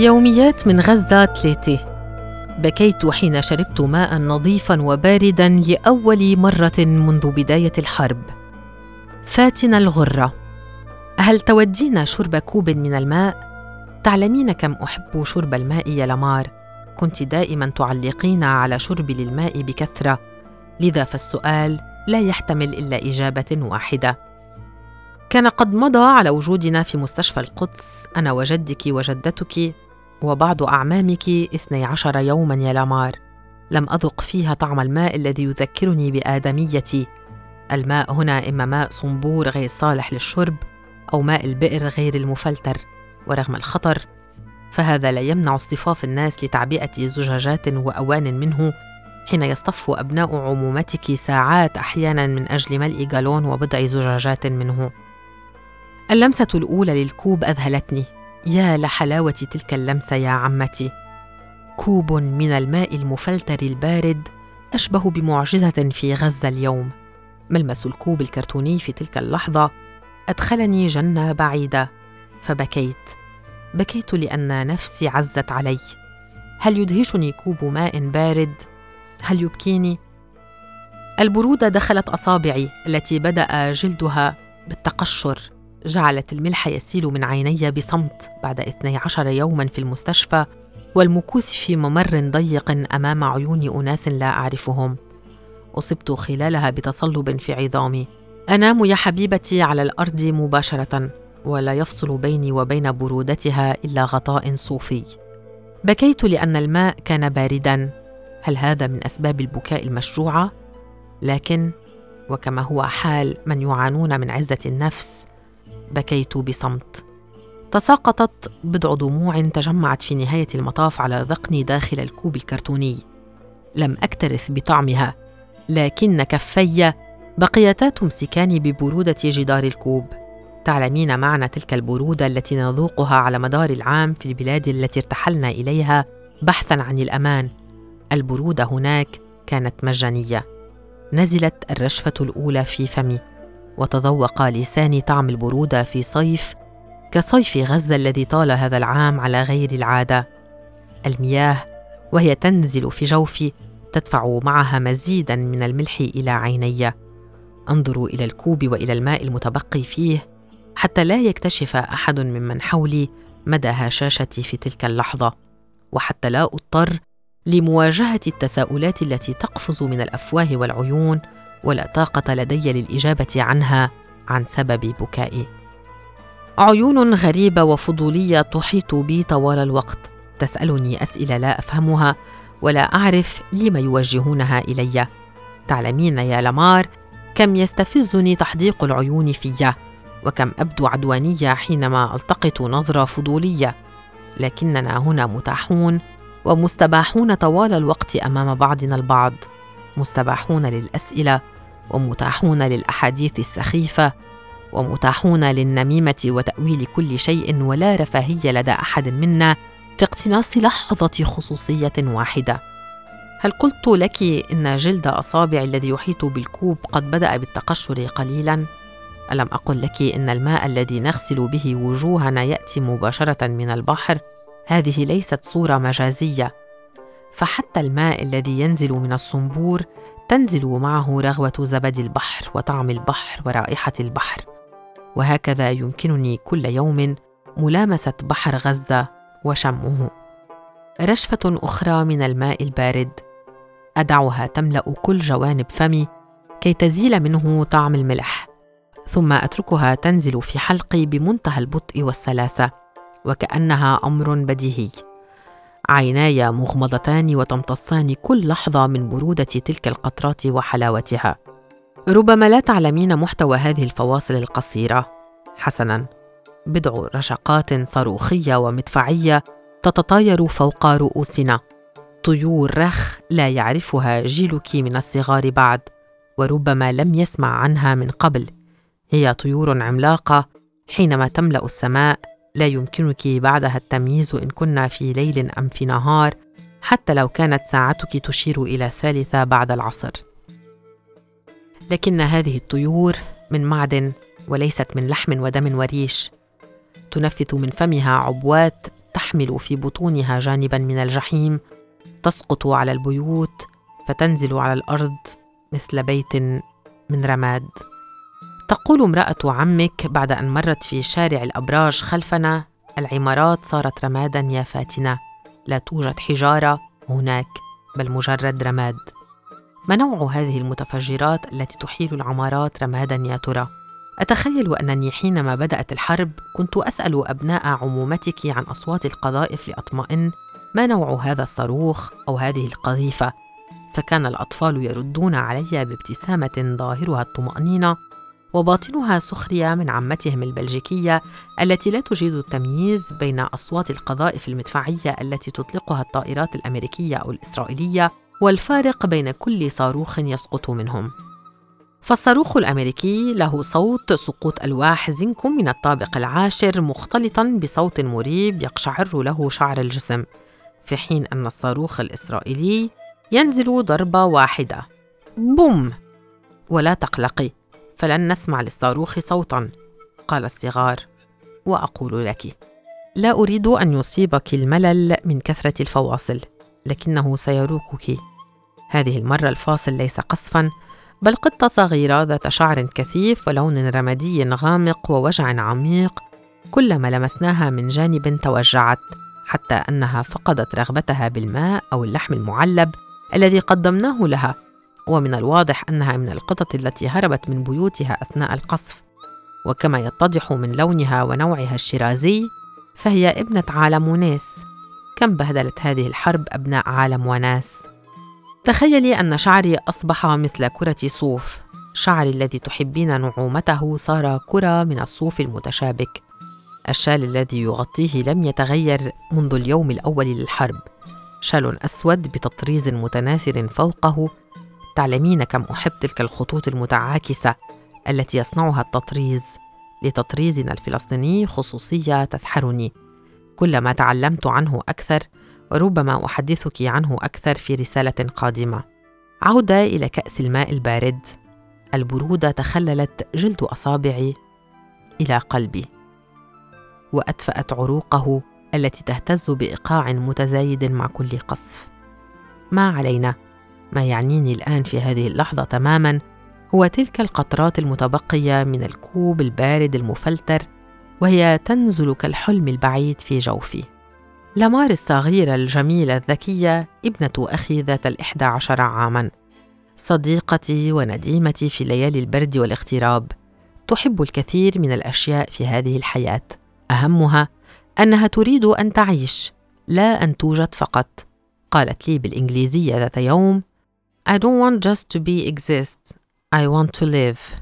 يوميات من غزة ثلاثة بكيت حين شربت ماء نظيفا وباردا لأول مرة منذ بداية الحرب. فاتن الغرة. هل تودين شرب كوب من الماء؟ تعلمين كم أحب شرب الماء يا لمار. كنت دائما تعلقين على شربي للماء بكثرة. لذا فالسؤال لا يحتمل إلا إجابة واحدة. كان قد مضى على وجودنا في مستشفى القدس. أنا وجدك وجدتك. وبعض أعمامك اثني عشر يوما يا لامار. لم أذق فيها طعم الماء الذي يذكرني بآدميتي. الماء هنا إما ماء صنبور غير صالح للشرب أو ماء البئر غير المفلتر. ورغم الخطر فهذا لا يمنع اصطفاف الناس لتعبئة زجاجات وأوان منه حين يصطف أبناء عمومتك ساعات أحيانا من أجل ملء جالون وبضع زجاجات منه. اللمسة الأولى للكوب أذهلتني. يا لحلاوة تلك اللمسة يا عمتي. كوب من الماء المفلتر البارد أشبه بمعجزة في غزة اليوم. ملمس الكوب الكرتوني في تلك اللحظة. أدخلني جنة بعيدة. فبكيت. بكيت لأن نفسي عزت علي. هل يدهشني كوب ماء بارد؟ هل يبكيني؟ البرودة دخلت أصابعي التي بدأ جلدها بالتقشر. جعلت الملح يسيل من عيني بصمت بعد 12 يوما في المستشفى والمكوث في ممر ضيق أمام عيون أناس لا أعرفهم. أصبت خلالها بتصلب في عظامي. أنام يا حبيبتي على الأرض مباشرة ولا يفصل بيني وبين برودتها إلا غطاء صوفي. بكيت لأن الماء كان باردا. هل هذا من أسباب البكاء المشروعة؟ لكن وكما هو حال من يعانون من عزة النفس بكيت بصمت. تساقطت بضع دموع تجمعت في نهاية المطاف على ذقني داخل الكوب الكرتوني. لم أكترث بطعمها لكن كفي بقيتا تمسكان ببرودة جدار الكوب. تعلمين معنى تلك البرودة التي نذوقها على مدار العام في البلاد التي ارتحلنا إليها بحثا عن الأمان. البرودة هناك كانت مجانية. نزلت الرشفة الأولى في فمي. وتذوق لساني طعم البرودة في صيف كصيف غزة الذي طال هذا العام على غير العادة. المياه وهي تنزل في جوفي تدفع معها مزيدا من الملح إلى عيني. انظر إلى الكوب وإلى الماء المتبقي فيه حتى لا يكتشف أحد ممن حولي مدى هشاشتي في تلك اللحظة. وحتى لا أضطر لمواجهة التساؤلات التي تقفز من الأفواه والعيون ولا طاقة لدي للإجابة عنها عن سبب بكائي. عيون غريبة وفضولية تحيط بي طوال الوقت. تسألني أسئلة لا أفهمها ولا أعرف لم يوجهونها إلي. تعلمين يا لمار كم يستفزني تحديق العيون في وكم أبدو عدوانية حينما ألتقط نظرة فضولية. لكننا هنا متاحون ومستباحون طوال الوقت أمام بعضنا البعض. مستباحون للأسئلة ومتاحون للأحاديث السخيفة ومتاحون للنميمة وتأويل كل شيء ولا رفاهية لدى أحد منا في اقتناص لحظة خصوصية واحدة. هل قلت لك إن جلد أصابع الذي يحيط بالكوب قد بدأ بالتقشر قليلا؟ ألم أقل لك إن الماء الذي نغسل به وجوهنا يأتي مباشرة من البحر؟ هذه ليست صورة مجازية. فحتى الماء الذي ينزل من الصنبور تنزل معه رغوة زبد البحر وطعم البحر ورائحة البحر. وهكذا يمكنني كل يوم ملامسة بحر غزة وشمه. رشفة أخرى من الماء البارد. أدعها تملأ كل جوانب فمي كي تزيل منه طعم الملح. ثم أتركها تنزل في حلقي بمنتهى البطء والسلاسة وكأنها أمر بديهي. عيناي مغمضتان وتمتصان كل لحظة من برودة تلك القطرات وحلاوتها. ربما لا تعلمين محتوى هذه الفواصل القصيرة. حسنا. بضع رشقات صاروخية ومدفعية تتطاير فوق رؤوسنا. طيور رخ لا يعرفها جيلك من الصغار بعد وربما لم يسمع عنها من قبل. هي طيور عملاقة حينما تملأ السماء لا يمكنك بعدها التمييز إن كنا في ليل أم في نهار حتى لو كانت ساعتك تشير إلى الثالثه بعد العصر. لكن هذه الطيور من معدن وليست من لحم ودم وريش. تنفث من فمها عبوات تحمل في بطونها جانبا من الجحيم تسقط على البيوت فتنزل على الأرض مثل بيت من رماد. تقول امرأة عمك بعد أن مرت في شارع الأبراج خلفنا العمارات صارت رمادا يا فاتنة. لا توجد حجارة هناك بل مجرد رماد. ما نوع هذه المتفجرات التي تحيل العمارات رمادا يا ترى؟ أتخيل أنني حينما بدأت الحرب كنت أسأل أبناء عمومتك عن أصوات القذائف لأطمئن ما نوع هذا الصاروخ أو هذه القذيفة. فكان الأطفال يردون علي بابتسامة ظاهرها الطمأنينة وباطنها سخرية من عمتهم البلجيكية التي لا تجيد التمييز بين أصوات القذائف المدفعية التي تطلقها الطائرات الأمريكية أو الإسرائيلية والفارق بين كل صاروخ يسقط منهم. فالصاروخ الأمريكي له صوت سقوط ألواح زنك من الطابق العاشر مختلطا بصوت مريب يقشعر له شعر الجسم في حين أن الصاروخ الإسرائيلي ينزل ضربة واحدة. بوم! ولا تقلقي. فلن نسمع للصاروخ صوتا قال الصغار وأقول لك لا أريد أن يصيبك الملل من كثرة الفواصل لكنه سيروقك. هذه المرة الفاصل ليس قصفا بل قطة صغيرة ذات شعر كثيف ولون رمادي غامق ووجع عميق كلما لمسناها من جانب توجعت حتى أنها فقدت رغبتها بالماء أو اللحم المعلب الذي قدمناه لها. ومن الواضح أنها من القطط التي هربت من بيوتها أثناء القصف. وكما يتضح من لونها ونوعها الشرازي فهي ابنة عالم وناس كم بهدلت هذه الحرب أبناء عالم وناس؟ تخيلي أن شعري أصبح مثل كرة صوف. شعري الذي تحبين نعومته صار كرة من الصوف المتشابك. الشال الذي يغطيه لم يتغير منذ اليوم الأول للحرب. شال أسود بتطريز متناثر فوقه تعلمين كم أحب تلك الخطوط المتعاكسة التي يصنعها التطريز. لتطريزنا الفلسطيني خصوصية تسحرني. كلما تعلمت عنه أكثر وربما أحدثك عنه أكثر في رسالة قادمة. عوده إلى كأس الماء البارد. البرودة تخللت جلد أصابعي إلى قلبي. وأدفأت عروقه التي تهتز بإيقاع متزايد مع كل قصف. ما علينا؟ ما يعنيني الآن في هذه اللحظة تماما هو تلك القطرات المتبقية من الكوب البارد المفلتر وهي تنزل كالحلم البعيد في جوفي. لامار الصغيرة الجميلة الذكية ابنة أخي ذات الإحدى عشر عاماً. صديقتي ونديمتي في ليالي البرد والاغتراب. تحب الكثير من الأشياء في هذه الحياة. أهمها أنها تريد أن تعيش لا أن توجد فقط. قالت لي بالإنجليزية ذات يوم I don't want just to be exist I want to live